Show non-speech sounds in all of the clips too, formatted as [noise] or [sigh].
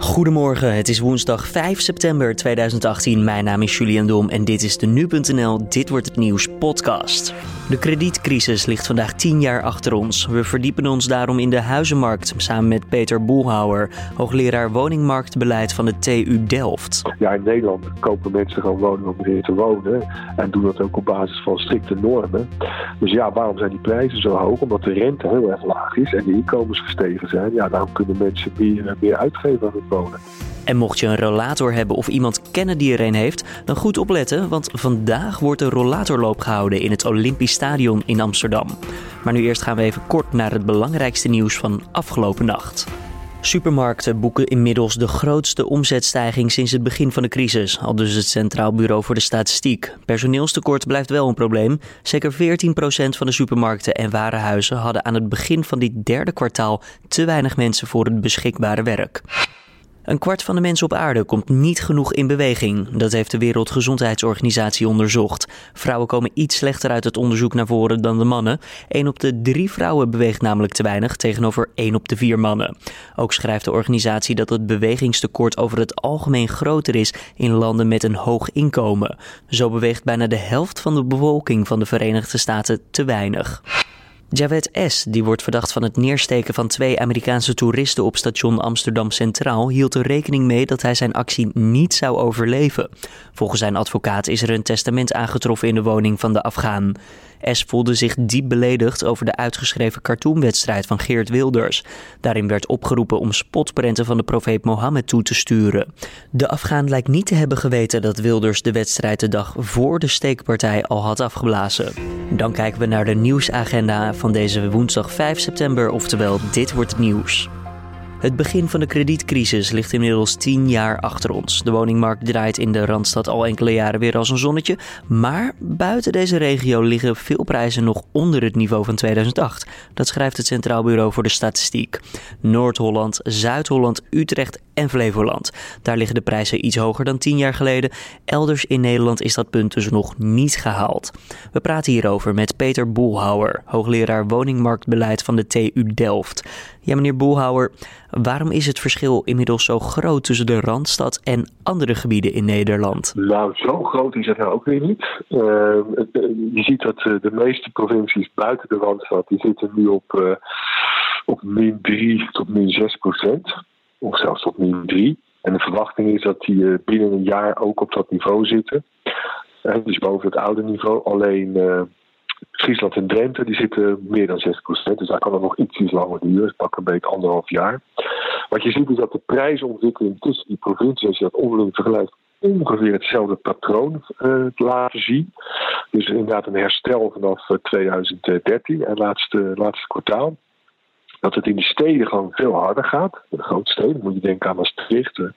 Goedemorgen, het is woensdag 5 september 2018. Mijn naam is Julian Dom en dit is de Nu.nl Dit Wordt Het Nieuws podcast. De kredietcrisis ligt vandaag 10 jaar achter ons. We verdiepen ons daarom in de huizenmarkt samen met Peter Boelhouwer, hoogleraar woningmarktbeleid van de TU Delft. Ja, in Nederland kopen mensen gewoon woningen om erin te wonen en doen dat ook op basis van strikte normen. Dus ja, waarom zijn die prijzen zo hoog? Omdat de rente heel erg laag is en de inkomens gestegen zijn. Ja, daarom kunnen mensen meer, meer uitgeven En mocht je een rollator hebben of iemand kennen die er een heeft, dan goed opletten, want vandaag wordt de rollatorloop gehouden in het Olympisch Stadion in Amsterdam. Maar nu eerst gaan we even kort naar het belangrijkste nieuws van afgelopen nacht. Supermarkten boeken inmiddels de grootste omzetstijging sinds het begin van de crisis, al dus het Centraal Bureau voor de Statistiek. Personeelstekort blijft wel een probleem. Zeker 14% van de supermarkten en warenhuizen hadden aan het begin van dit derde kwartaal te weinig mensen voor het beschikbare werk. Een kwart van de mensen op aarde komt niet genoeg in beweging. Dat heeft de Wereldgezondheidsorganisatie onderzocht. Vrouwen komen iets slechter uit het onderzoek naar voren dan de mannen. 1 op de drie vrouwen beweegt namelijk te weinig tegenover 1 op de vier mannen. Ook schrijft de organisatie dat het bewegingstekort over het algemeen groter is in landen met een hoog inkomen. Zo beweegt bijna de helft van de bevolking van de Verenigde Staten te weinig. Jawed S., die wordt verdacht van het neersteken van twee Amerikaanse toeristen op station Amsterdam Centraal, hield er rekening mee dat hij zijn actie niet zou overleven. Volgens zijn advocaat is er een testament aangetroffen in de woning van de Afghaan. S voelde zich diep beledigd over de uitgeschreven cartoonwedstrijd van Geert Wilders. Daarin werd opgeroepen om spotprenten van de profeet Mohammed toe te sturen. De Afghaan lijkt niet te hebben geweten dat Wilders de wedstrijd de dag voor de steekpartij al had afgeblazen. Dan kijken we naar de nieuwsagenda van deze woensdag 5 september, oftewel dit wordt het nieuws. Het begin van de kredietcrisis ligt inmiddels 10 jaar achter ons. De woningmarkt draait in de Randstad al enkele jaren weer als een zonnetje. Maar buiten deze regio liggen veel prijzen nog onder het niveau van 2008. Dat schrijft het Centraal Bureau voor de Statistiek. Noord-Holland, Zuid-Holland, Utrecht en Flevoland. Daar liggen de prijzen iets hoger dan 10 jaar geleden. Elders in Nederland is dat punt dus nog niet gehaald. We praten hierover met Peter Boelhouwer, hoogleraar woningmarktbeleid van de TU Delft. Ja, meneer Boelhouwer, waarom is het verschil inmiddels zo groot tussen de Randstad en andere gebieden in Nederland? Nou, zo groot is het nou ook weer niet. Uh, je ziet dat uh, de meeste provincies buiten de Randstad, die zitten nu op, op min 3 tot min 6 procent. Of zelfs tot min 3. En de verwachting is dat die binnen een jaar ook op dat niveau zitten. dus boven het oude niveau. Alleen Friesland en Drenthe die zitten meer dan 6%. Dus daar kan het nog iets langer duren. Het pak een beetje anderhalf jaar. Wat je ziet is dat de prijsontwikkeling tussen die provincies, als je dat onderling vergelijkt, ongeveer hetzelfde patroon uh, laten zien. Dus inderdaad een herstel vanaf 2013 en laatste, laatste kwartaal. Dat het in de steden gewoon veel harder gaat. De grote steden, moet je denken aan Maastricht, uh,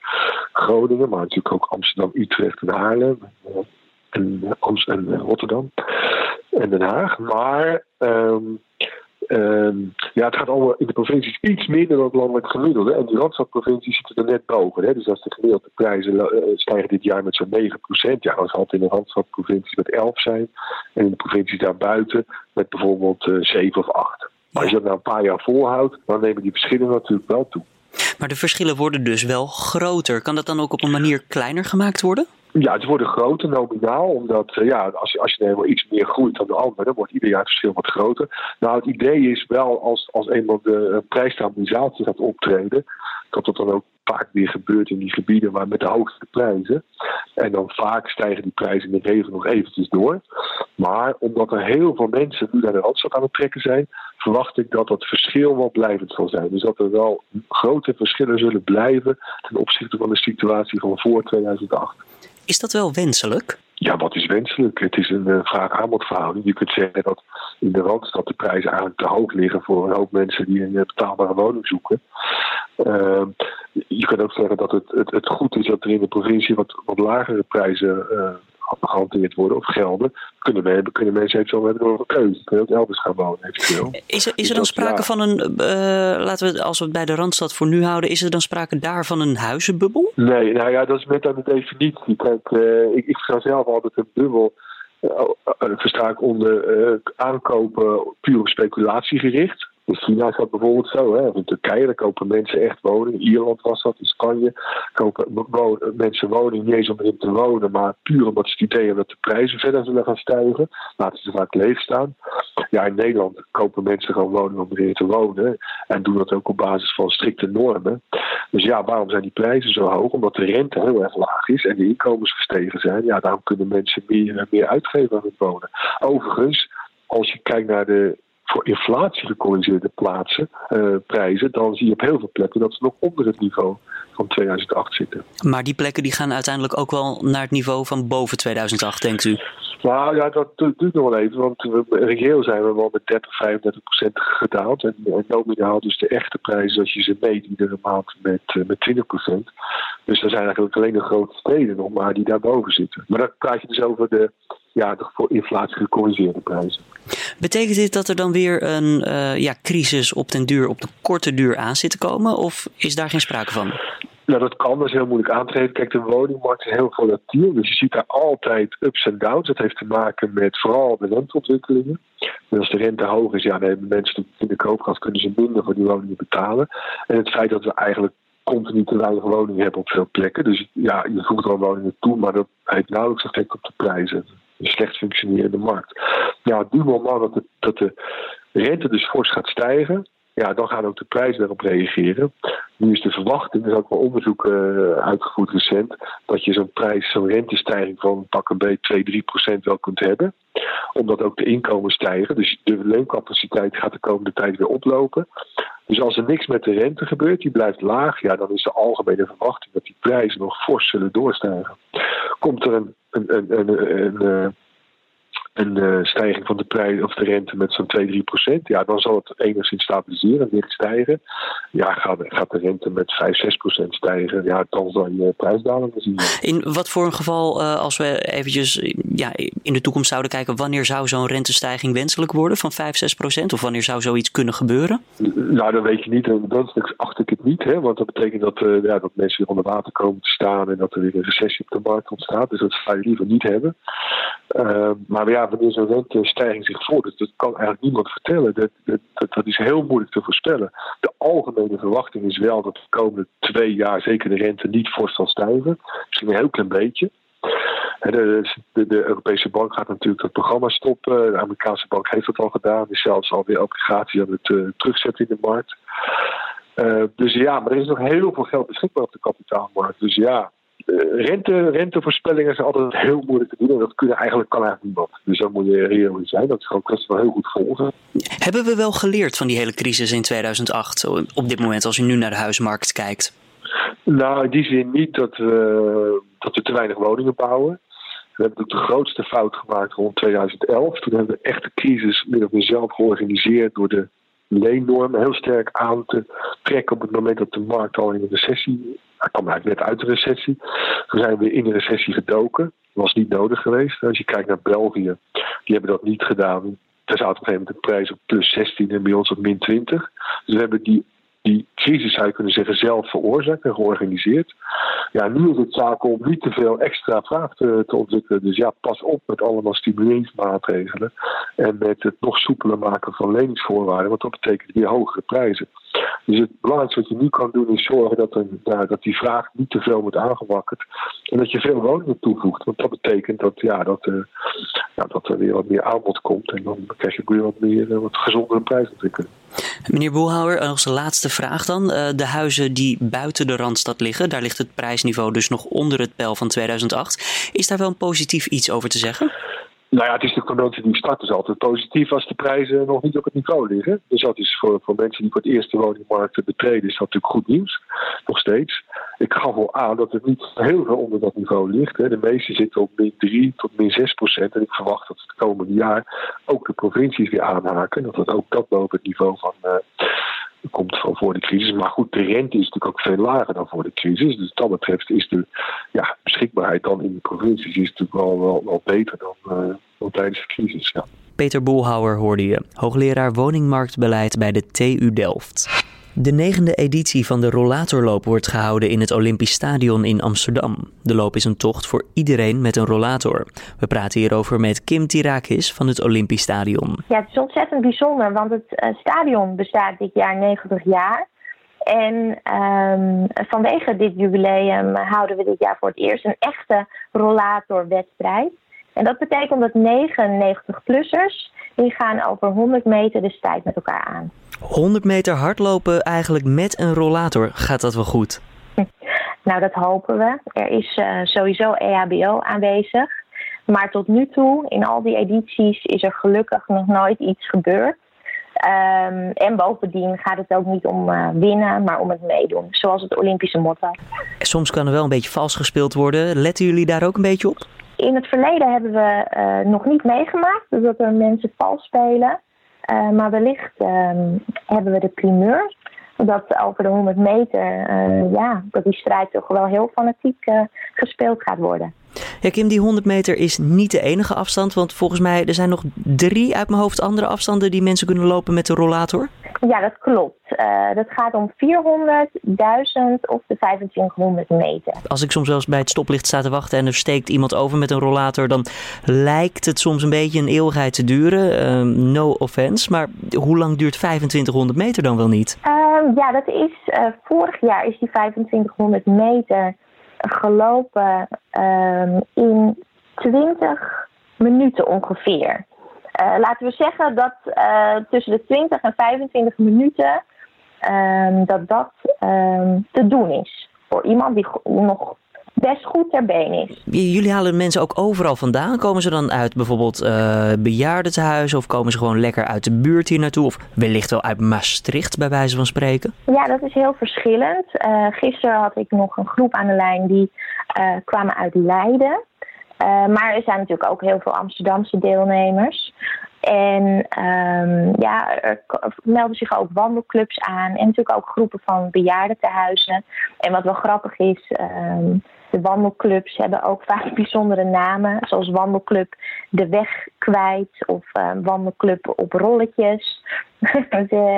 Groningen, maar natuurlijk ook Amsterdam, Utrecht en Haarlem. En, en Rotterdam en Den Haag. Maar um, um, ja, het gaat allemaal in de provincies iets minder dan het landelijk gemiddelde. En die Randstadprovincies zitten er net boven. Hè. Dus als de gemiddelde prijzen uh, stijgen dit jaar met zo'n 9%, ja, dan zal het in de Randstadprovincies met 11 zijn. En in de provincies daarbuiten met bijvoorbeeld uh, 7 of 8. Maar als je dat nou een paar jaar volhoudt, dan nemen die verschillen natuurlijk wel toe. Maar de verschillen worden dus wel groter. Kan dat dan ook op een manier kleiner gemaakt worden? Ja, het worden groter nominaal, omdat uh, ja, als, je, als je helemaal iets meer groeit dan de ander, dan wordt ieder jaar het verschil wat groter. Nou, het idee is wel als, als eenmaal de uh, prijsstabilisatie gaat optreden, dat dat dan ook vaak weer gebeurt in die gebieden waar met de hoogste prijzen. En dan vaak stijgen die prijzen in de regel nog eventjes door. Maar omdat er heel veel mensen nu naar de Randstad aan het trekken zijn, verwacht ik dat dat verschil wel blijvend zal zijn. Dus dat er wel grote verschillen zullen blijven ten opzichte van de situatie van voor 2008. Is dat wel wenselijk? Ja, wat is wenselijk? Het is een vraag-aanbodverhouding. Je kunt zeggen dat in de Randstad de prijzen eigenlijk te hoog liggen voor een hoop mensen die een betaalbare woning zoeken. Uh, je kunt ook zeggen dat het, het, het, goed is dat er in de provincie wat, wat lagere prijzen uh, gehanteerd worden of gelden, kunnen, we, kunnen mensen eventueel hebben door een keuze. Kunnen ook elders gaan wonen eventueel. Is er, is er dan sprake van een, uh, laten we als we het bij de Randstad voor nu houden, is er dan sprake daar van een huizenbubbel? Nee, nou ja, dat is met aan de definitie. Kijk, uh, ik, ik ga zelf altijd een bubbel uh, versta ik onder aankopen puur op speculatie gericht. In China is dat bijvoorbeeld zo. Hè? In Turkije daar kopen mensen echt woningen. In Ierland was dat, in Spanje kopen mensen woningen niet eens om erin te wonen, maar puur omdat ze het idee hebben dat de prijzen verder zullen gaan stijgen. Laten ze vaak leeg staan. Ja, in Nederland kopen mensen gewoon woningen om erin te wonen. En doen dat ook op basis van strikte normen. Dus ja, waarom zijn die prijzen zo hoog? Omdat de rente heel erg laag is en de inkomens gestegen zijn. Ja, daarom kunnen mensen meer, meer uitgeven aan het wonen. Overigens, als je kijkt naar de voor inflatie gecorrigeerde plaatsen, uh, prijzen, dan zie je op heel veel plekken dat ze nog onder het niveau van 2008 zitten. Maar die plekken die gaan uiteindelijk ook wel naar het niveau van boven 2008, denkt u? Nou ja, dat duurt nog wel even, want we, reëel zijn we wel met 30, 35 procent gedaald. En, en nominaal dus de echte prijzen, als je ze meet, iedere maand met, uh, met 20 procent. Dus er zijn eigenlijk alleen de grote steden nog maar die daarboven zitten. Maar dan praat je dus over de, ja, de voor inflatie gecorrigeerde prijzen. Betekent dit dat er dan weer een uh, ja, crisis op den duur, op de korte duur aan zit te komen? Of is daar geen sprake van? Nou, dat kan, dat is heel moeilijk aan te geven. Kijk, de woningmarkt is heel volatiel, dus je ziet daar altijd ups en downs. Dat heeft te maken met vooral de renteontwikkelingen. Dus als de rente hoog is, ja, dan hebben mensen in de koopkracht kunnen ze minder voor die woningen betalen. En het feit dat we eigenlijk continu te weinig woningen hebben op veel plekken. Dus ja, je voegt wel woningen toe, maar dat heeft nauwelijks effect op de prijzen. Een slecht functionerende markt. Ja, du moment dat de, dat de rente dus fors gaat stijgen, ja, dan gaan ook de prijzen daarop reageren. Nu is de verwachting, er is ook wel onderzoek uh, uitgevoerd recent, dat je zo'n prijs, zo'n rentestijging van pak een beetje 2, 3 procent wel kunt hebben. Omdat ook de inkomen stijgen. Dus de leencapaciteit gaat de komende tijd weer oplopen. Dus als er niks met de rente gebeurt, die blijft laag, ja, dan is de algemene verwachting dat die prijzen nog fors zullen doorstijgen. Komt er een, een, een, een uh, stijging van de prijs of de rente met zo'n 2, 3 procent, ja, dan zal het enigszins stabiliseren, weer stijgen. Ja, gaat, gaat de rente met 5, 6 procent stijgen, ja, dan zal je prijsdalingen zien. In wat voor een geval, uh, als we eventjes ja, in de toekomst zouden kijken, wanneer zou zo'n rentestijging wenselijk worden van 5, 6 procent? Of wanneer zou zoiets kunnen gebeuren? Nou, dat weet je niet. Dat acht ik het niet, hè, want dat betekent dat, uh, ja, dat mensen weer onder water komen te staan en dat er weer een recessie op de markt ontstaat. Dus dat zou je liever niet hebben. maar ja, wanneer zo'n rentestijging zich voordoet, dat kan eigenlijk niemand vertellen. Dat, dat, dat, is heel moeilijk te voorspellen. De algemene verwachting is wel dat de komende twee jaar zeker de rente niet fors zal stijgen. Misschien een heel klein beetje. De, de, de, Europese bank gaat natuurlijk het programma stoppen. De Amerikaanse bank heeft dat al gedaan. Is zelfs alweer obligaties aan het uh, terugzetten in de markt. Uh, dus ja, maar er is nog heel veel geld beschikbaar op de kapitaalmarkt. Dus ja, eh, rente, rentevoorspellingen zijn altijd heel moeilijk te doen. En dat kunnen eigenlijk, kan eigenlijk niemand. Dus dan moet je reëel zijn. Dat is gewoon kwestie van heel goed volgen. Hebben we wel geleerd van die hele crisis in 2008? Op dit moment, als u nu naar de huismarkt kijkt? Nou, in die zin niet dat we, dat we te weinig woningen bouwen. We hebben ook de grootste fout gemaakt rond 2011. Toen hebben we echt de crisis min of meer zelf georganiseerd door de leennormen heel sterk aan te trekken op het moment dat de markt al in een recessie. Hij kwam eigenlijk net uit de recessie. Toen zijn we in de recessie gedoken. Dat was niet nodig geweest. Als je kijkt naar België, die hebben dat niet gedaan. Daar zaten op een gegeven moment de prijs op plus 16 en bij ons op min 20. Dus we hebben die die crisis, zou je kunnen zeggen, zelf veroorzaakt en georganiseerd. Ja, nu is het zaak om niet te veel extra vraag te, te ontwikkelen. Dus ja, pas op met allemaal stimuleringsmaatregelen. En met het nog soepeler maken van leningsvoorwaarden, want dat betekent weer hogere prijzen. Dus het belangrijkste wat je nu kan doen is zorgen dat, dat die vraag niet te veel wordt aangewakkerd. En dat je veel woningen toevoegt. Want dat betekent dat, ja, dat, ja, dat er weer wat meer aanbod komt. En dan krijg je weer wat meer uh, wat gezondere prijsontwikkeling. Meneer Boelhouwer, als laatste vraag dan. De huizen die buiten de Randstad liggen, daar ligt het prijsniveau dus nog onder het pijl van 2008. Is daar wel een positief iets over te zeggen? Nou ja, het is natuurlijk voor die is altijd positief als de prijzen nog niet op het niveau liggen. Dus dat is voor, voor mensen die voor het eerst de woningmarkt betreden, is dat natuurlijk goed nieuws. Nog steeds. Ik gaf wel aan dat het niet heel veel onder dat niveau ligt. Hè. De meeste zitten op min 3 tot min 6 procent. En ik verwacht dat het komende jaar ook de provincies weer aanhaken. Dat het ook dat boven het niveau van, uh, komt van voor de crisis. Maar goed, de rente is natuurlijk ook veel lager dan voor de crisis. Dus wat dat betreft is de ja, beschikbaarheid dan in de provincies is natuurlijk wel, wel, beter dan, uh, dan tijdens de crisis. Ja. Peter Boelhouwer hoorde je, hoogleraar woningmarktbeleid bij de TU Delft. De negende editie van de rollatorloop wordt gehouden in het Olympisch Stadion in Amsterdam. De loop is een tocht voor iedereen met een rollator. We praten hierover met Kim Tirakis van het Olympisch Stadion. Ja, het is ontzettend bijzonder, want het uh, stadion bestaat dit jaar 90 jaar. En um, vanwege dit jubileum houden we dit jaar voor het eerst een echte rollatorwedstrijd. En dat betekent dat 99-plussers die gaan over 100 meter de strijd met elkaar aan. 100 meter hardlopen eigenlijk met een rollator, gaat dat wel goed? [laughs] Nou, dat hopen we. Er is uh, sowieso EHBO aanwezig. Maar tot nu toe, in al die edities, is er gelukkig nog nooit iets gebeurd. Um, en bovendien gaat het ook niet om uh, winnen, maar om het meedoen. Zoals het Olympische motto. Soms kan er wel een beetje vals gespeeld worden. Letten jullie daar ook een beetje op? In het verleden hebben we uh, nog niet meegemaakt dat er mensen vals spelen. Uh, maar wellicht um, hebben we de primeur dat over de 100 meter, uh, ja, dat die strijd toch wel heel fanatiek uh, gespeeld gaat worden. Ja, Kim, die 100 meter is niet de enige afstand, want volgens mij er zijn nog drie uit mijn hoofd andere afstanden die mensen kunnen lopen met de rollator. Ja, dat klopt. Uh, dat gaat om 400, 1000 of de 2500 meter. Als ik soms wel eens bij het stoplicht sta te wachten en er steekt iemand over met een rollator, dan lijkt het soms een beetje een eeuwigheid te duren. Uh, no offense, maar hoe lang duurt 2500 meter dan wel niet? Uh, ja, dat is uh, vorig jaar is die 2500 meter gelopen um, in 20 minuten ongeveer. Uh, laten we zeggen dat uh, tussen de 20 en 25 minuten um, dat dat um, te doen is. Voor iemand die nog best goed ter been is. Jullie halen mensen ook overal vandaan. Komen ze dan uit bijvoorbeeld uh, bejaardentehuizen of komen ze gewoon lekker uit de buurt hier naartoe? Of wellicht wel uit Maastricht bij wijze van spreken? Ja, dat is heel verschillend. Gisteren had ik nog een groep aan de lijn die kwamen uit Leiden. Uh, maar er zijn natuurlijk ook heel veel Amsterdamse deelnemers. En um, ja, er melden zich ook wandelclubs aan. En natuurlijk ook groepen van bejaardentehuizen. En wat wel grappig is, um, de wandelclubs hebben ook vaak bijzondere namen. Zoals wandelclub De Weg Kwijt of uh, wandelclub Op Rolletjes. [laughs]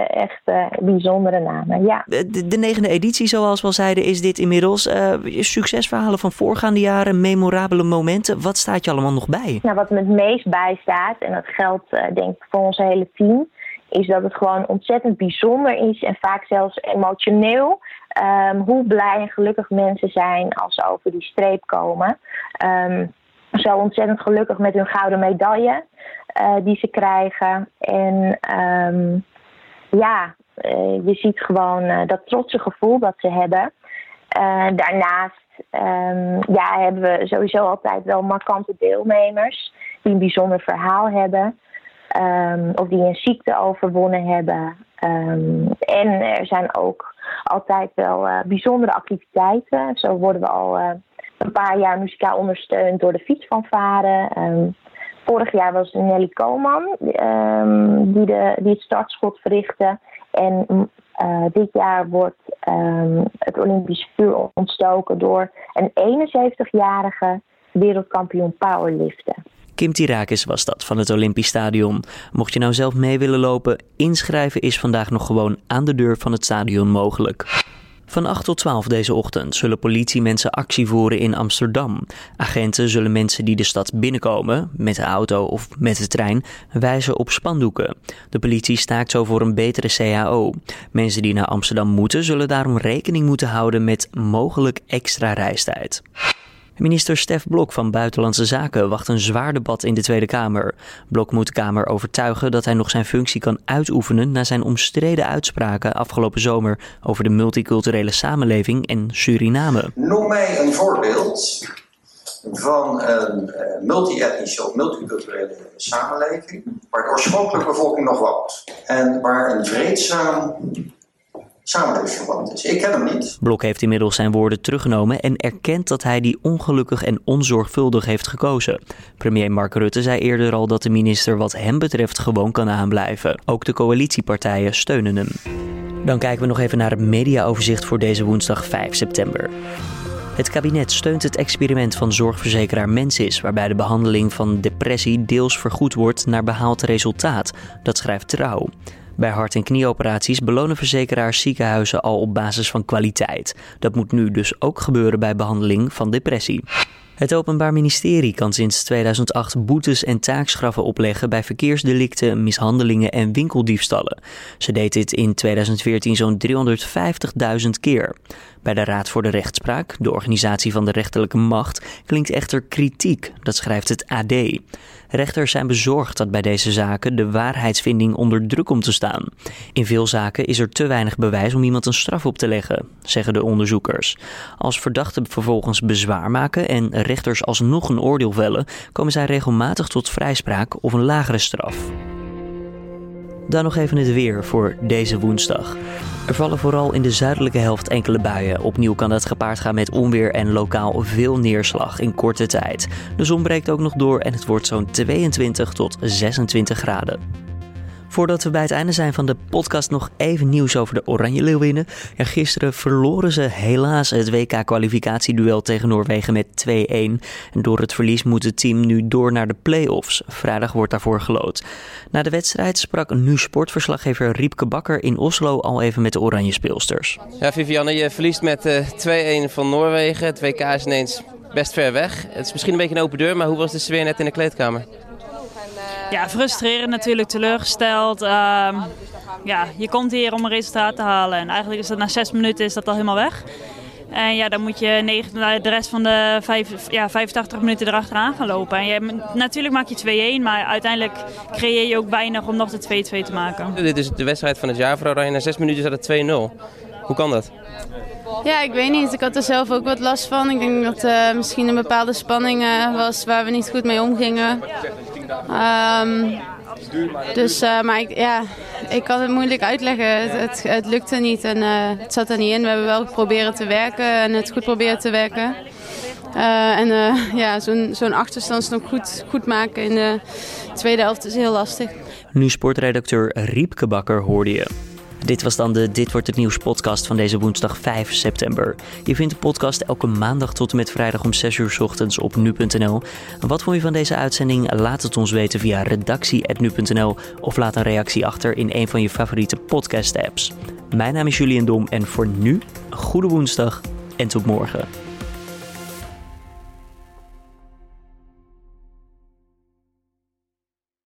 echt uh, bijzondere namen, ja. De, de, negende editie, zoals we al zeiden, is dit inmiddels. Uh, succesverhalen van voorgaande jaren, memorabele momenten. Wat staat je allemaal nog bij? Nou, wat me het meest bijstaat, en dat geldt denk ik voor ons hele team... is dat het gewoon ontzettend bijzonder is en vaak zelfs emotioneel... Um, hoe blij en gelukkig mensen zijn als ze over die streep komen. Um, zo ontzettend gelukkig met hun gouden medaille uh, die ze krijgen. En um, ja, uh, je ziet gewoon uh, dat trotse gevoel dat ze hebben. daarnaast ja, hebben we sowieso altijd wel markante deelnemers die een bijzonder verhaal hebben. Of die een ziekte overwonnen hebben. en er zijn ook altijd wel uh, bijzondere activiteiten. Zo worden we al uh, een paar jaar muzikaal ondersteund door de fietsfanfare. Um, vorig jaar was Nelly Koman um, die, de, die het startschot verrichtte. En uh, dit jaar wordt het Olympisch vuur ontstoken door een 71-jarige wereldkampioen powerliften. Kim Tirakis was dat van het Olympisch Stadion. Mocht je nou zelf mee willen lopen, inschrijven is vandaag nog gewoon aan de deur van het stadion mogelijk. Van 8 tot 12 deze ochtend zullen politiemensen actie voeren in Amsterdam. Agenten zullen mensen die de stad binnenkomen, met de auto of met de trein, wijzen op spandoeken. De politie staakt zo voor een betere CAO. Mensen die naar Amsterdam moeten, zullen daarom rekening moeten houden met mogelijk extra reistijd. Minister Stef Blok van Buitenlandse Zaken wacht een zwaar debat in de Tweede Kamer. Blok moet de Kamer overtuigen dat hij nog zijn functie kan uitoefenen na zijn omstreden uitspraken afgelopen zomer over de multiculturele samenleving en Suriname. Noem mij een voorbeeld van een multi-etnische of multiculturele samenleving waar de oorspronkelijke bevolking nog woont en waar een vreedzaam samenlevingsverband is. Ik ken hem niet. Blok heeft inmiddels zijn woorden teruggenomen en erkent dat hij die ongelukkig en onzorgvuldig heeft gekozen. Premier Mark Rutte zei eerder al dat de minister wat hem betreft gewoon kan aanblijven. Ook de coalitiepartijen steunen hem. Dan kijken we nog even naar het mediaoverzicht voor deze woensdag 5 september. Het kabinet steunt het experiment van zorgverzekeraar Mensis, waarbij de behandeling van depressie deels vergoed wordt naar behaald resultaat. Dat schrijft Trouw. Bij hart- en knieoperaties belonen verzekeraars ziekenhuizen al op basis van kwaliteit. Dat moet nu dus ook gebeuren bij behandeling van depressie. Het Openbaar Ministerie kan sinds 2008 boetes en taakstraffen opleggen bij verkeersdelicten, mishandelingen en winkeldiefstallen. Ze deed dit in 2014 zo'n 350.000 keer. Bij de Raad voor de Rechtspraak, de organisatie van de rechterlijke macht, klinkt echter kritiek, dat schrijft het AD. Rechters zijn bezorgd dat bij deze zaken de waarheidsvinding onder druk komt te staan. In veel zaken is er te weinig bewijs om iemand een straf op te leggen, zeggen de onderzoekers. Als verdachten vervolgens bezwaar maken en rechters alsnog een oordeel vellen, komen zij regelmatig tot vrijspraak of een lagere straf. Dan nog even het weer voor deze woensdag. Er vallen vooral in de zuidelijke helft enkele buien. Opnieuw kan dat gepaard gaan met onweer en lokaal veel neerslag in korte tijd. De zon breekt ook nog door en het wordt zo'n 22 tot 26 graden. Voordat we bij het einde zijn van de podcast nog even nieuws over de Oranje Leeuwinnen. Ja, gisteren verloren ze helaas het WK-kwalificatieduel tegen Noorwegen met 2-1. En door het verlies moet het team nu door naar de play-offs. Vrijdag wordt daarvoor gelood. Na de wedstrijd sprak nu sportverslaggever Riepke Bakker in Oslo al even met de Oranje speelsters. Ja, Vivianne, je verliest met uh, 2-1 van Noorwegen. Het WK is ineens best ver weg. Het is misschien een beetje een open deur, maar hoe was de sfeer net in de kleedkamer? Ja, frustrerend natuurlijk, teleurgesteld. Uh, ja, je komt hier om een resultaat te halen en eigenlijk is dat na zes minuten is dat al helemaal weg. En ja, dan moet je negen, de rest van de vijf, ja, 85 minuten erachteraan gaan lopen. En je, natuurlijk maak je 2-1, maar uiteindelijk creëer je ook weinig om nog de 2-2 te maken. Dit is de wedstrijd van het jaar voor Oranje. Na zes minuten is het 2-0. Hoe kan dat? Ja, ik weet niet. Ik had er zelf ook wat last van. Ik denk dat uh, misschien een bepaalde spanning uh, was waar we niet goed mee omgingen. Um, dus, uh, maar ik, ja, ik kan het moeilijk uitleggen. Het, het, lukte niet en uh, het zat er niet in. We hebben wel geprobeerd te werken en het goed proberen te werken. Uh, en [laughs] ja, zo'n zo'n achterstand nog goed, goed maken in de tweede helft is heel lastig. Nu sportredacteur Riepke Bakker hoorde je. Dit was dan de Dit wordt het nieuws podcast van deze woensdag 5 september. Je vindt de podcast elke maandag tot en met vrijdag om 6 uur ochtends op nu.nl. Wat vond je van deze uitzending? Laat het ons weten via redactie.nu.nl of laat een reactie achter in een van je favoriete podcast apps. Mijn naam is Julian Dom en voor nu, goede woensdag en tot morgen.